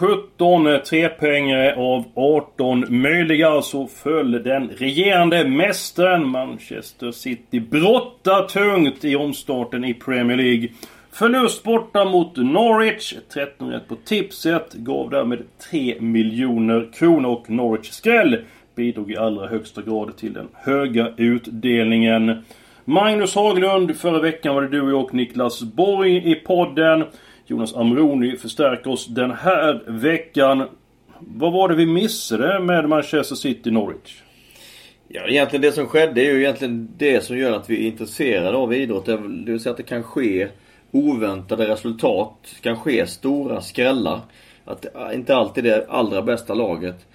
17 trepoängare av 18 möjliga så föll den regerande mästaren Manchester City brotta tungt i omstarten i Premier League. Förlust borta mot Norwich. 13 rätt på tipset. Gav därmed 3 miljoner kronor och Norwich skräll bidrog i allra högsta grad till den höga utdelningen. Magnus Haglund, förra veckan var det du och jag och Niklas Borg i podden. Jonas Amroni förstärker oss den här veckan. Vad var det vi missade med Manchester City Norwich? Ja, egentligen det som skedde är ju egentligen det som gör att vi är intresserade av idrott. Det vill säga att det kan ske oväntade resultat. Det kan ske stora skrällar. Att inte alltid det allra bästa laget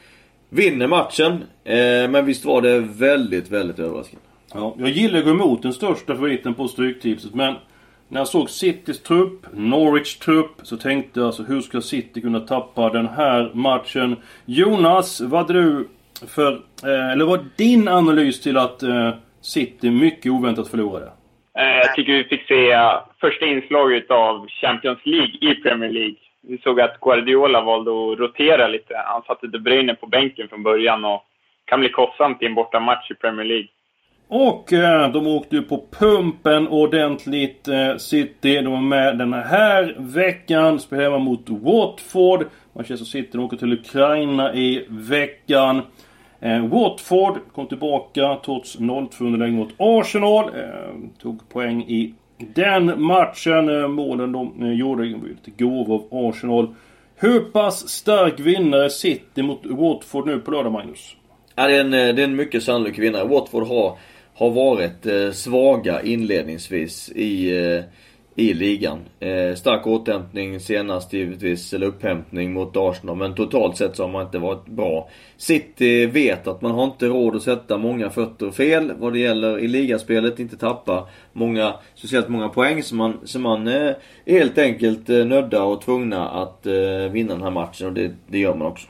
vinner matchen. Eh, men visst var det väldigt, väldigt överraskande. Ja, jag gillar att gå emot den största favoriten på Stryktipset men när jag såg Citys trupp, Norwich trupp, så tänkte jag alltså hur ska City kunna tappa den här matchen? Jonas, vad hade du för, eh, eller vad din analys till att eh, City mycket oväntat förlorade? Eh, jag tycker vi fick se första inslaget av Champions League i Premier League. Vi såg att Guardiola valde att rotera lite. Han satte De Bruyne på bänken från början och kan bli kostsamt i en bortamatch i Premier League. Och eh, de åkte ju på pumpen ordentligt. Eh, City, de var med den här veckan. Spelar hemma mot Watford. Manchester City, åker till Ukraina i veckan. Eh, Watford kom tillbaka trots 0-2 underläge mot Arsenal. Tog poäng i den matchen. Målen de gjorde var lite gåvor av Arsenal. Hur pass stark vinnare City mot Watford nu på lördag, Magnus? Ja, det, är en, det är en mycket sannolik vinnare. Watford har har varit eh, svaga inledningsvis i, eh, i ligan. Eh, stark återhämtning senast givetvis, eller upphämtning mot Arsenal. Men totalt sett så har man inte varit bra. City vet att man har inte råd att sätta många fötter fel vad det gäller i ligaspelet. Inte tappa många, speciellt många poäng. Så man, så man eh, är helt enkelt eh, nödda och tvungna att eh, vinna den här matchen. Och det, det gör man också.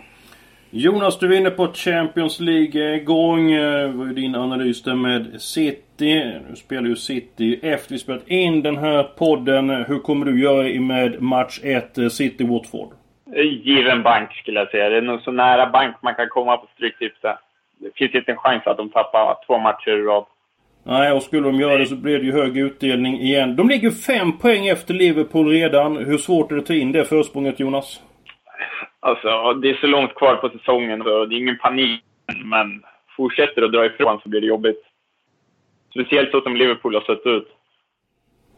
Jonas, du är inne på Champions League-gång. Det var ju din analys där med City. Nu spelar ju City efter vi spelat in den här podden. Hur kommer du göra med match 1, City-Watford? Given bank skulle jag säga. Det är nog så nära bank man kan komma på Stryktipset. Det finns inte en chans att de tappar två matcher i rad. Nej, och skulle de göra det så blir det ju hög utdelning igen. De ligger fem poäng efter Liverpool redan. Hur svårt är det att ta in det försprånget, Jonas? Alltså, det är så långt kvar på säsongen och det är ingen panik. Men fortsätter det att dra ifrån så blir det jobbigt. Speciellt så som Liverpool har sett ut.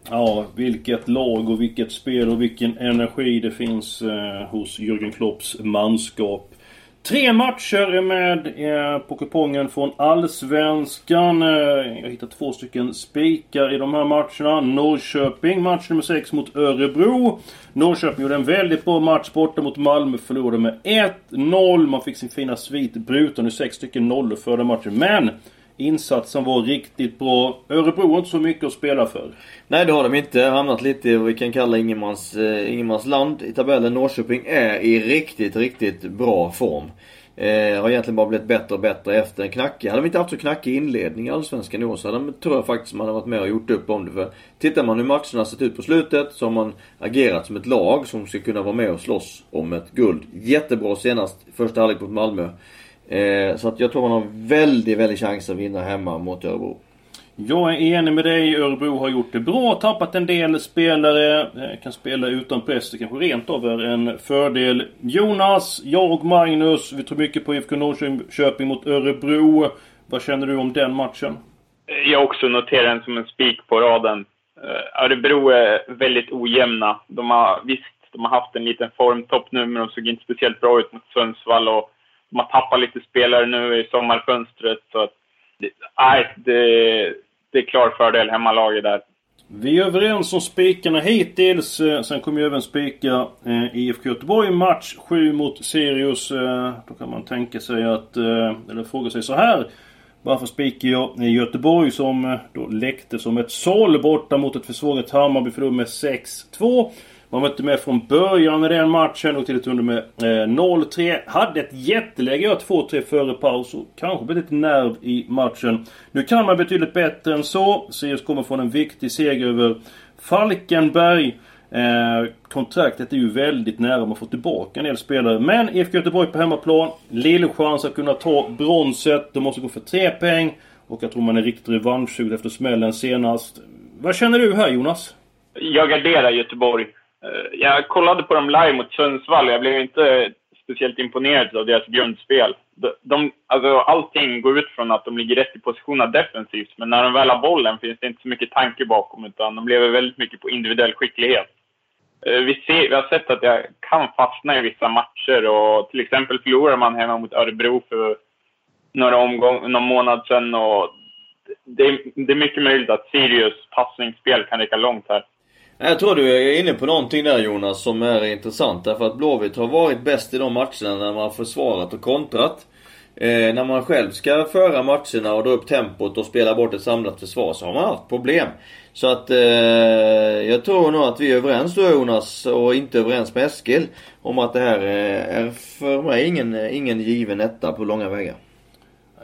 Ja, vilket lag och vilket spel och vilken energi det finns eh, hos Jürgen Klopps manskap. Tre matcher är med eh, på kupongen från Allsvenskan. Eh, jag hittar två stycken spikar i de här matcherna. Norrköping, match nummer 6 mot Örebro. Norrköping gjorde en väldigt bra match borta mot Malmö. Förlorade med 1-0. Man fick sin fina svit bruten. Nu sex stycken nollor för den matchen. Men Insatsen var riktigt bra. Örebro har inte så mycket att spela för. Nej det har de inte. Hamnat lite i vad vi kan kalla Ingemans, eh, Ingemans land i tabellen. Norrköping är i riktigt, riktigt bra form. Eh, har egentligen bara blivit bättre och bättre efter en knackig. Hade de inte haft så knackig inledning i Allsvenskan i år så hade de, tror jag faktiskt man hade varit med och gjort upp om det. För tittar man hur matcherna sett ut på slutet så har man agerat som ett lag som ska kunna vara med och slåss om ett guld. Jättebra senast första halvlek mot Malmö. Eh, så att jag tror man har väldigt, väldigt chans att vinna hemma mot Örebro. Jag är enig med dig. Örebro har gjort det bra. Tappat en del spelare. Eh, kan spela utan press. Det kanske rent av är en fördel. Jonas, jag och Magnus. Vi tror mycket på IFK Norrköping mot Örebro. Vad känner du om den matchen? Jag också noterar den som en spik på raden. Eh, Örebro är väldigt ojämna. De har, visst, de har haft en liten formtopp nu, men de såg inte speciellt bra ut mot Sundsvall. Och de har tappat lite spelare nu i sommarfönstret. Så att, nej, det, det är klar fördel hemmalaget där. Vi är överens om spikarna hittills. Eh, sen kommer ju även spika eh, IFK Göteborg match 7 mot Sirius. Eh, då kan man tänka sig att, eh, eller fråga sig så här. Varför spikar jag i Göteborg som eh, då läckte som ett såll borta mot ett försvagat Hammarby förlorade med 6-2. Man var inte med från början i den matchen och till ett under med eh, 0-3. Hade ett jätteläge, ja 2-3 före paus och kanske blev lite nerv i matchen. Nu kan man betydligt bättre än så. Sirius kommer från en viktig seger över Falkenberg. Eh, kontraktet är ju väldigt nära man får tillbaka en del spelare. Men IFK Göteborg på hemmaplan. lillchans att kunna ta bronset. De måste gå för tre poäng. Och jag tror man är riktigt revanschsugd efter smällen senast. Vad känner du här Jonas? Jag garderar Göteborg. Eh, jag kollade på dem live mot Sundsvall. Jag blev inte speciellt imponerad av deras grundspel. De, de, alltså, allting går ut från att de ligger rätt i positionerna defensivt, men när de väl har bollen finns det inte så mycket tanke bakom, utan de lever väldigt mycket på individuell skicklighet. Eh, vi, ser, vi har sett att jag kan fastna i vissa matcher och till exempel förlorar man hemma mot Örebro för några omgång, någon månad sedan och det, det är mycket möjligt att Sirius passningsspel kan räcka långt här. Jag tror du är inne på någonting där Jonas som är intressant. Därför att Blåvitt har varit bäst i de matcherna när man har försvarat och kontrat. Eh, när man själv ska föra matcherna och dra upp tempot och spela bort ett samlat försvar så har man haft problem. Så att eh, jag tror nog att vi är överens då Jonas och inte överens med Eskil om att det här eh, är för mig ingen, ingen given etta på långa vägar.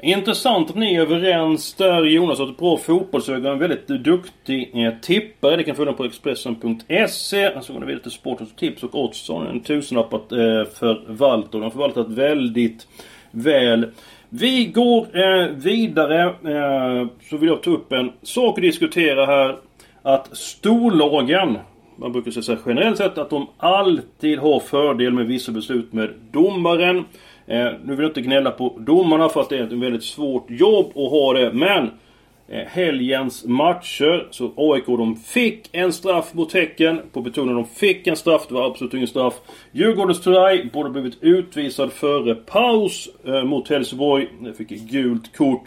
Intressant att ni är överens där Jonas har ett bra fotbollsöga. En väldigt duktig eh, tippare. Det kan följa på Expressen.se. Så alltså, går ni vidare till Sportens tips och Oddsson. En tusenlapp att eh, förvalta. De har förvaltat väldigt väl. Vi går eh, vidare. Eh, så vill jag ta upp en sak att diskutera här. Att storlagen man brukar säga generellt sett att de alltid har fördel med vissa beslut med domaren. Eh, nu vill jag inte gnälla på domarna för att det är ett väldigt svårt jobb att ha det. Men eh, helgens matcher så AIK de fick en straff mot Häcken. På betoningen de fick en straff. Det var absolut ingen straff. Djurgårdens Turay borde blivit utvisad före paus eh, mot Helsingborg. Fick gult kort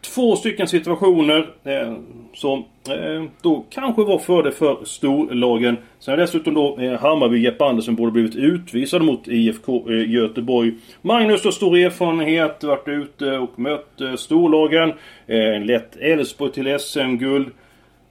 två stycken situationer eh, som Eh, då kanske var fördel för storlagen. Sen har dessutom då eh, Hammarby, Jeppe Andersen borde blivit utvisad mot IFK eh, Göteborg. Magnus har stor erfarenhet, varit ute och mött storlagen. En lett Elfsborg till SM-guld.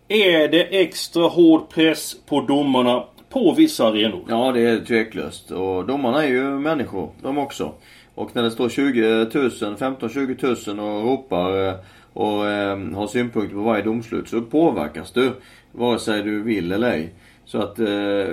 Är det extra hård press på domarna på vissa arenor? Ja, det är tveklöst. Och domarna är ju människor, de också. Och när det står 20 000, 15-20 000 och ropar eh, och eh, har synpunkter på varje domslut så påverkas du. Vare sig du vill eller ej. Så att eh,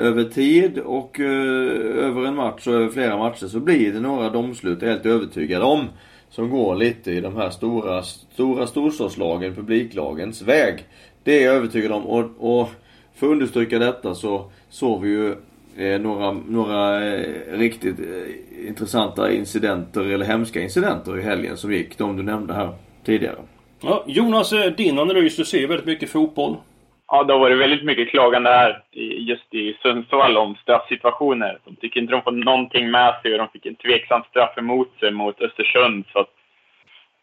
över tid och eh, över en match och över flera matcher så blir det några domslut, jag är helt övertygad om. Som går lite i de här stora, stora storstadslagen, publiklagens väg. Det är jag övertygad om och, och för att understryka detta så såg vi ju eh, några, några eh, riktigt eh, intressanta incidenter, eller hemska incidenter i helgen som gick. De du nämnde här tidigare. Ja, Jonas, eh, din analys, du ser väldigt mycket fotboll. Ja, det har varit väldigt mycket klagande här just i Sundsvall om straffsituationer. De tycker inte de får någonting med sig och de fick en tveksam straff emot sig mot Östersund. Så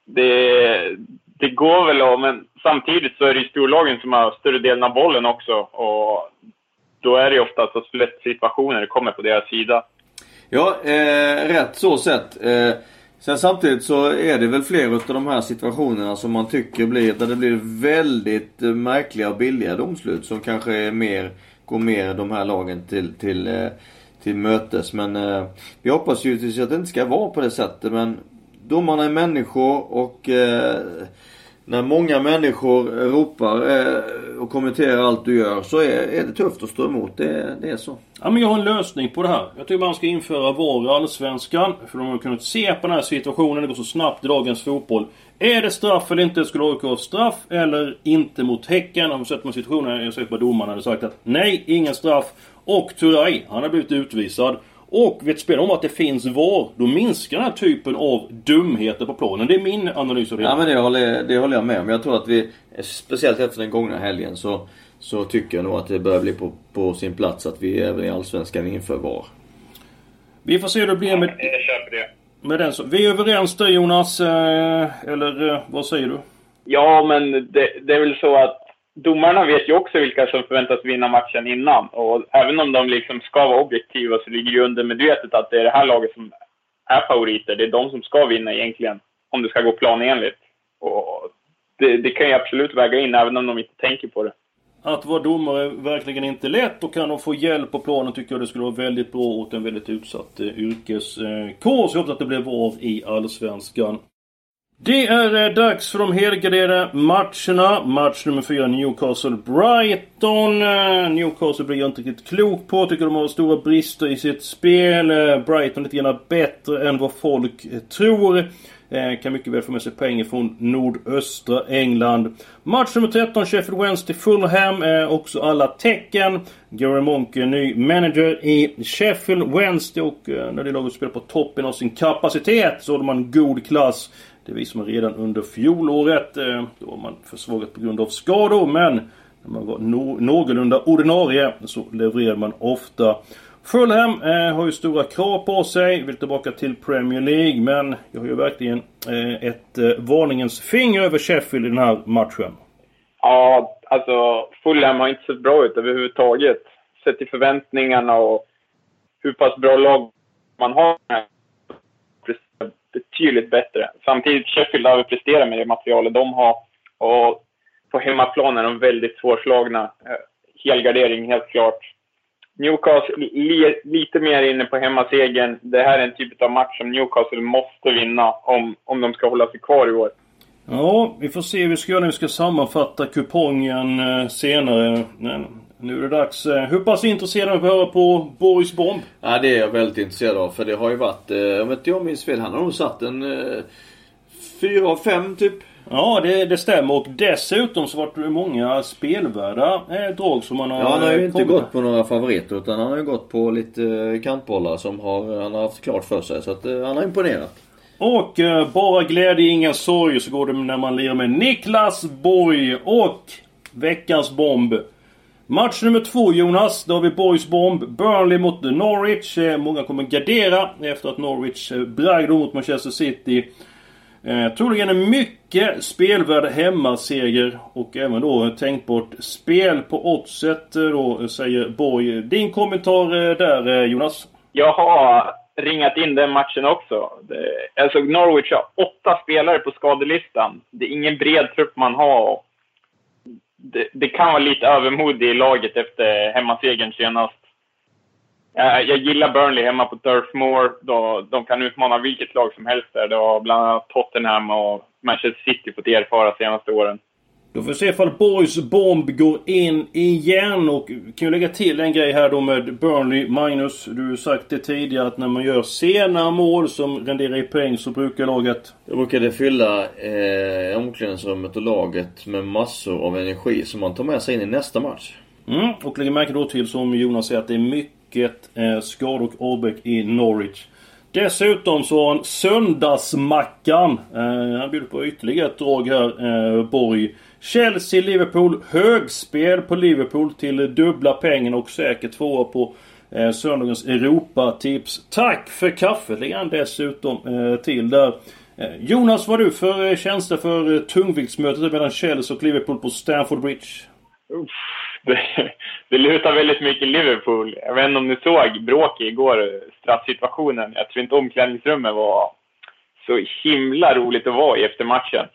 det, det går väl att, men samtidigt så är det ju storlagen som har större delen av bollen också. Och då är det ju ofta så situationer kommer på deras sida. Ja, eh, rätt så sett. Eh, sen samtidigt så är det väl fler utav de här situationerna som man tycker blir, där det blir väldigt eh, märkliga och billiga domslut som kanske är mer, går mer de här lagen till, till, eh, till mötes. Men eh, vi hoppas ju att det inte ska vara på det sättet men domarna är människor och eh, när många människor ropar eh, och kommenterar allt du gör så är, är det tufft att stå emot. Det, det, är så. Ja men jag har en lösning på det här. Jag tycker man ska införa VAR i Allsvenskan. För de har kunnat se på den här situationen. Det går så snabbt i dagens fotboll. Är det straff eller inte? Skulle AIK ha straff eller inte mot Häcken? Har man sett på situationen. Jag sett på domarna hade sagt att nej, ingen straff. Och Turay, han har blivit utvisad. Och vet spelarna om att det finns VAR, då minskar den här typen av dumheter på planen. Det är min analys av det. Ja men det håller, det håller jag med om. Jag tror att vi, speciellt efter den gångna helgen så, så tycker jag nog att det börjar bli på, på sin plats att vi även i Allsvenskan inför VAR. Vi får se hur det blir med... Jag köper det. Med den så. Vi är överens där Jonas, eh, eller eh, vad säger du? Ja, men det, det är väl så att domarna vet ju också vilka som förväntas vinna matchen innan. Och även om de liksom ska vara objektiva så ligger ju undermedvetet att det är det här laget som är favoriter. Det är de som ska vinna egentligen, om det ska gå planenligt. Och det, det kan ju absolut väga in, även om de inte tänker på det. Att vara domare är verkligen inte lätt och kan de få hjälp på planen tycker jag det skulle vara väldigt bra åt en väldigt utsatt eh, yrkeskår. Eh, så jag hoppas att det blir av i Allsvenskan. Det är eh, dags för de helgarderade matcherna. Match nummer 4 Newcastle-Brighton. Eh, Newcastle blir jag inte riktigt klok på. Tycker de har stora brister i sitt spel. Eh, Brighton lite grann bättre än vad folk tror. Kan mycket väl få med sig pengar från nordöstra England. Match nummer 13 Sheffield Wednesday Fulham. Också alla tecken. Gary Monk ny manager i Sheffield Wednesday. Och när det laget spelar på toppen av sin kapacitet så har man god klass. Det visade man redan under fjolåret. Eh, då var man försvagat på grund av skador men när man var no någorlunda ordinarie så levererade man ofta. Fulham eh, har ju stora krav på sig, vill tillbaka till Premier League men jag har ju verkligen eh, ett eh, varningens finger över Sheffield i den här matchen. Ja, alltså Fulham har inte sett bra ut överhuvudtaget. Sett till förväntningarna och hur pass bra lag man har betydligt bättre. Samtidigt, Sheffield överpresterar med det materialet de har. Och på hemmaplan är de väldigt svårslagna. Eh, helgardering, helt klart. Newcastle li, lite mer inne på hemmasegern. Det här är en typ av match som Newcastle måste vinna om, om de ska hålla sig kvar i år. Ja, vi får se hur vi ska göra när vi ska sammanfatta kupongen eh, senare. Nu är det dags. Eh, hur pass intresserad är du höra på Boris Bomb? Ja, det är jag väldigt intresserad av. För det har ju varit, eh, om inte jag minns fel, han har nog satt en eh, fyra av fem typ. Ja, det, det stämmer. Och dessutom så var det många spelvärda eh, drag som han har Ja, han har ju inte gått på några favoriter utan han har ju gått på lite eh, kantbollar som har, han har haft klart för sig. Så att eh, han har imponerat. Och eh, bara glädje, ingen sorg så går det när man lirar med Niklas Borg och veckans bomb. Match nummer två Jonas. Då har vi Boys Bomb. Burnley mot Norwich. Eh, många kommer gardera efter att Norwich eh, bragde mot Manchester City. Eh, troligen en mycket spelvärd hemmaseger och även då tänkbart spel på oddset eh, då, eh, säger Borg. Din kommentar där Jonas? Jag har ringat in den matchen också. Det, alltså Norwich har åtta spelare på skadelistan. Det är ingen bred trupp man har det, det, kan vara lite övermod i laget efter hemmasegern senast. Jag, jag gillar Burnley hemma på Turf Moor. Då, de kan utmana vilket lag som helst där. Det har bland annat Tottenham och Manchester City fått erfara de senaste åren. Då får vi se ifall Boys Bomb går in igen och kan ju lägga till en grej här då med Burnley. Magnus, du har sagt det tidigare att när man gör sena mål som renderar i poäng så brukar laget... Då brukar det fylla eh, omklädningsrummet och laget med massor av energi som man tar med sig in i nästa match. Mm, och lägger märke då till som Jonas säger att det är mycket eh, skador och avbräck i Norwich. Dessutom så har han Söndagsmackan. Eh, han bjuder på ytterligare ett drag här, eh, Borg. Chelsea-Liverpool. Högspel på Liverpool till dubbla pengen och säkert tvåa på eh, söndagens Europatips. Tack för kaffet lägger han dessutom eh, till där. Eh, Jonas, vad har du för eh, känsla för eh, tungviktsmötet mellan Chelsea och Liverpool på Stamford Bridge? Uff, det, det lutar väldigt mycket Liverpool. Jag vet inte om ni såg bråket igår, eh, straffsituationen. Jag tror inte omklädningsrummet var så himla roligt att vara i efter matchen.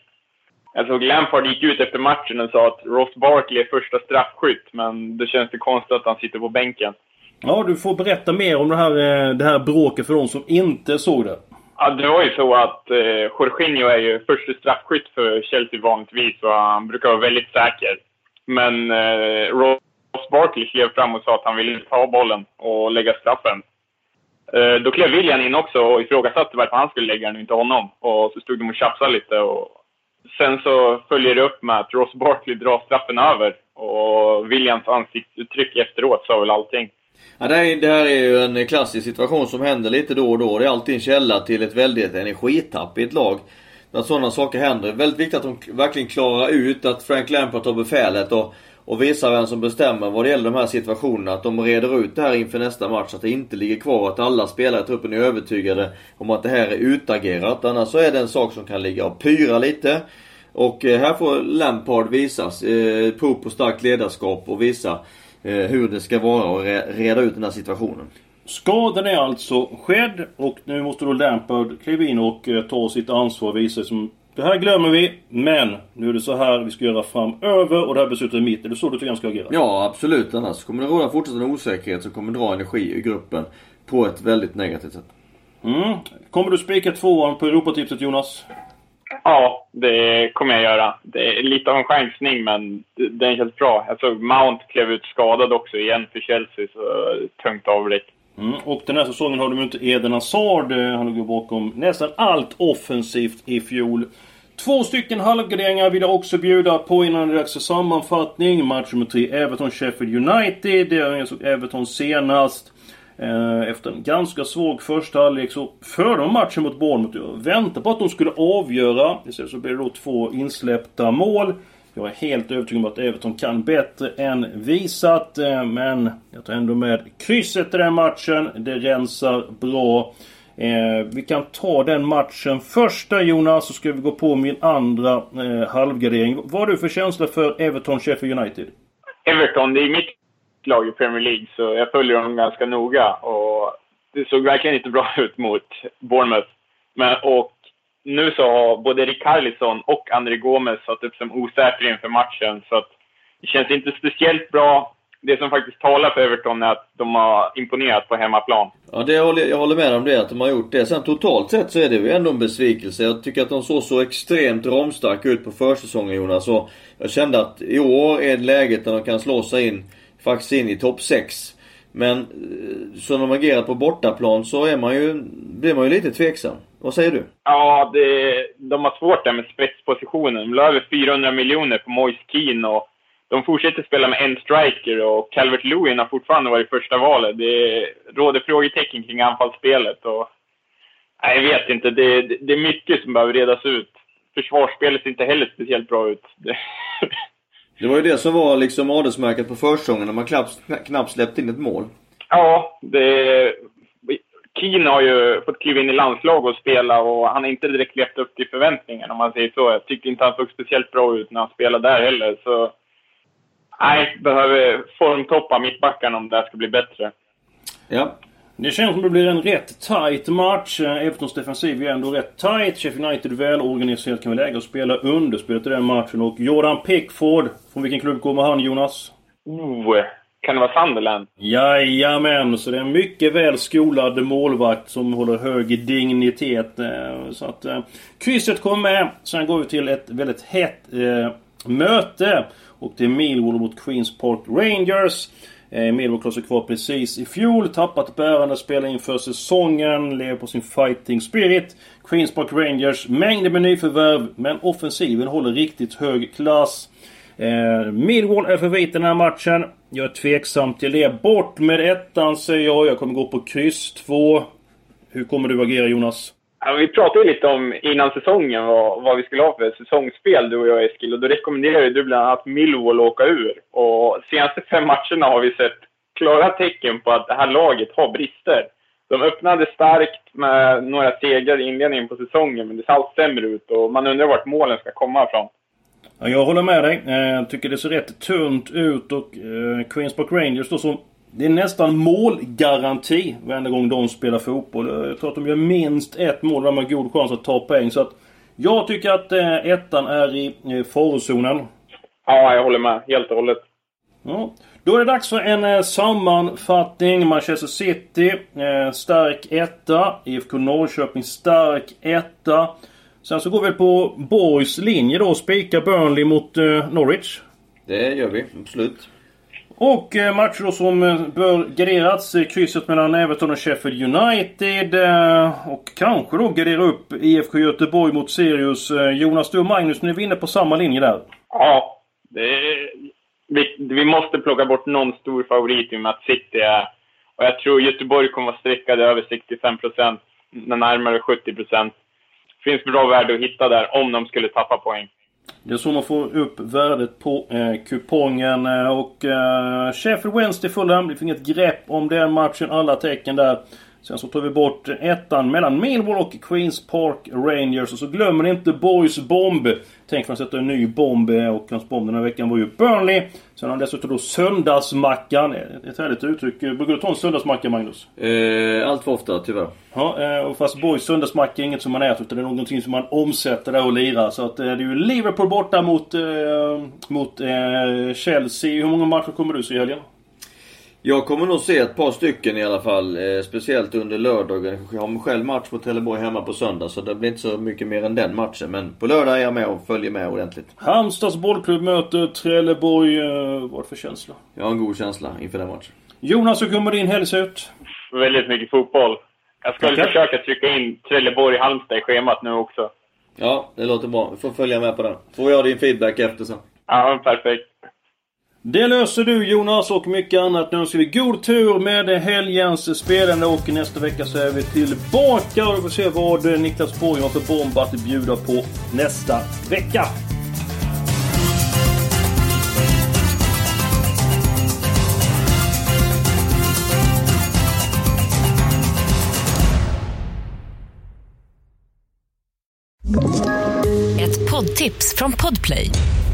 Jag såg Lampard gick ut efter matchen och sa att Ross Barkley är första straffskytt, men det känns det konstigt att han sitter på bänken. Ja, du får berätta mer om det här, eh, det här bråket för de som inte såg det. Ja, det var ju så att eh, Jorginho är ju första straffskytt för Chelsea vanligtvis och han brukar vara väldigt säker. Men eh, Ross Barkley klev fram och sa att han ville ta bollen och lägga straffen. Eh, då klev William in också och ifrågasatte varför han skulle lägga den och inte honom. Och så stod de och tjafsade lite och Sen så följer det upp med att Ross Barkley drar straffen över. Och Williams ansiktsuttryck efteråt sa väl allting. Ja, det, här, det här är ju en klassisk situation som händer lite då och då. Det är alltid en källa till ett väldigt energitapp i ett lag. När sådana saker händer. Det är väldigt viktigt att de verkligen klarar ut att Frank Lampard tar befälet och och visar vem som bestämmer vad det gäller de här situationerna. Att de reder ut det här inför nästa match. Att det inte ligger kvar. Att alla spelare i truppen är övertygade om att det här är utagerat. Annars så är det en sak som kan ligga och pyra lite. Och eh, här får Lampard visas eh, prov på starkt ledarskap och visa eh, hur det ska vara och reda ut den här situationen. Skadan är alltså skedd och nu måste då Lampard kliva in och eh, ta sitt ansvar och visa som det här glömmer vi, men nu är det så här vi ska göra framöver och det här beslutet är mitt. Är det så du tycker han ska agera? Ja, absolut. Annars kommer det råda fortsatt en osäkerhet som kommer dra energi i gruppen på ett väldigt negativt sätt. Mm. Kommer du spika tvåan på Europatipset Jonas? Ja, det kommer jag göra. Det är lite av en chansning, men den känns bra. Jag såg Mount klev ut skadad också igen för Chelsea, så tungt avbräck. Mm, och den här säsongen har de ju inte Eden Hazard. Eh, han låg bakom nästan allt offensivt i fjol. Två stycken halvgarderingar vill jag också bjuda på innan det är dags för sammanfattning. Match nummer tre, Everton-Sheffield United. Jag såg alltså Everton senast. Eh, efter en ganska svag första halvlek så förde de matchen mot Bournemouth. Jag väntade på att de skulle avgöra. Istället så blev det då två insläppta mål. Jag är helt övertygad om att Everton kan bättre än visat. Eh, men jag tar ändå med krysset i den matchen. Det rensar bra. Eh, vi kan ta den matchen första Jonas, så ska vi gå på min andra eh, halvgardering. Vad har du för känsla för Everton Sheffield United? Everton, det är mitt lag i Premier League, så jag följer dem ganska noga. Och det såg verkligen inte bra ut mot Bournemouth. Men, och nu så har både Rikardisson och André Gomes satt upp som osäkra inför matchen. Så att det känns inte speciellt bra. Det som faktiskt talar för Everton är att de har imponerat på hemmaplan. Ja, det jag, håller, jag håller med om det, att de har gjort det. Sen totalt sett så är det ju ändå en besvikelse. Jag tycker att de såg så extremt ramstarka ut på försäsongen Jonas. Och jag kände att i år är läget där de kan slå sig in, faktiskt in i topp 6. Men eh, som de agerat på bortaplan så är man ju, blir man ju lite tveksam. Vad säger du? Ja, det, de har svårt där med spetspositionen. De la över 400 miljoner på Moise Keane och de fortsätter spela med en striker och Calvert Lewin har fortfarande varit första valet. Det råder frågetecken kring anfallsspelet och... Nej, jag vet inte. Det, det, det är mycket som behöver redas ut. Försvarsspelet ser inte heller speciellt bra ut. Det, det var ju det som var liksom adelsmärket på försäsongen, när man knappt, knappt släppte in ett mål. Ja, det... Keane har ju fått kliva in i landslag och spela och han har inte direkt levt upp till förväntningarna om man säger så. Jag tycker inte han såg speciellt bra ut när han spelade där heller. Så nej, behöver formtoppa mittbackarna om det här ska bli bättre. Ja. Det känns som det blir en rätt tight match. Evertons defensiv är ändå rätt tight. Sheffield United välorganiserat kan vi lägga och spela underspelet i den matchen. Och Jordan Pickford. Från vilken klubb kommer han Jonas? Oh, kan det vara Sunderland? Jajamän, så det är en mycket väl skolad målvakt som håller hög dignitet. Eh, så att eh, krysset kommer med. Sen går vi till ett väldigt hett eh, möte. Och det är Millwall mot Queens Park Rangers. Eh, Millwall klarade sig kvar precis i fjol. Tappat bärande spelare inför säsongen. Lever på sin fighting spirit. Queens Park Rangers, mängder med nyförvärv. Men offensiven håller riktigt hög klass. Eh, Millwall är favorit den här matchen. Jag är tveksam till det. Bort med ettan säger jag. Jag kommer gå på kryss 2. Hur kommer du agera Jonas? Ja, vi pratade ju lite om innan säsongen vad, vad vi skulle ha för säsongsspel, du och jag Eskil. Och då rekommenderade du bland annat Millwall åka ur. Och senaste fem matcherna har vi sett klara tecken på att det här laget har brister. De öppnade starkt med några segrar i inledningen på säsongen, men det ser allt sämre ut och man undrar vart målen ska komma ifrån. Ja, jag håller med dig. Jag eh, tycker det ser rätt tunt ut och eh, Queens Park Rangers då som det är nästan målgaranti varenda gång de spelar fotboll. Jag tror att de gör minst ett mål. De har god chans att ta poäng. Så att jag tycker att eh, ettan är i eh, farozonen. Ja, jag håller med. Helt och hållet. Ja. Då är det dags för en eh, sammanfattning. Manchester City, eh, stark etta. IFK Norrköping, stark etta. Sen så går vi på Borgs linje då. Spika Burnley mot eh, Norwich. Det gör vi, absolut. Och eh, matcher då som eh, bör garderats. Krysset mellan Everton och Sheffield United. Eh, och kanske då gardera upp IFK Göteborg mot Sirius. Jonas, du och Magnus, ni är inne på samma linje där. Ja. Det är, vi, vi, måste plocka bort någon stor favorit i och med att City är... Och jag tror Göteborg kommer vara streckade över 65 procent. Närmare 70 procent. Det finns bra värde att hitta där om de skulle tappa poäng. Det är så man får upp värdet på eh, kupongen. Eh, och eh, Sheffield Wednesday Fulham. Vi fick inget grepp om den matchen. Alla tecken där. Sen så tar vi bort ettan mellan Millwall och Queens Park Rangers. Och så glömmer ni inte Boys bomb. Tänk för att sätta en ny bomb. Och hans bomb den här veckan var ju Burnley. Sen har han dessutom då Söndagsmackan. Ett härligt uttryck. Brukar du ta en söndagsmacka Magnus? Eh, allt för ofta tyvärr. Ja, eh, och fast Boys söndagsmacka är inget som man äter utan det är någonting som man omsätter där och lirar. Så att eh, det är ju Liverpool borta mot, eh, mot eh, Chelsea. Hur många matcher kommer du se i helgen? Jag kommer nog se ett par stycken i alla fall. Eh, speciellt under lördagen. Jag har själv match mot Trelleborg hemma på söndag. Så det blir inte så mycket mer än den matchen. Men på lördag är jag med och följer med ordentligt. Halmstads bollklubb möter Trelleborg. Eh, vad för känsla? Jag har en god känsla inför den matchen. Jonas, hur kommer din helg se ut? Väldigt mycket fotboll. Jag ska Okej. försöka trycka in Trelleborg-Halmstad i schemat nu också. Ja, det låter bra. Vi får följa med på den. Får jag din feedback efter sen. Ja, perfekt. Det löser du Jonas och mycket annat. Nu önskar vi god tur med helgens spelande och nästa vecka så är vi tillbaka och vi får se vad Niklas Borg har för bomb att bjuda på nästa vecka. Ett poddtips från Podplay.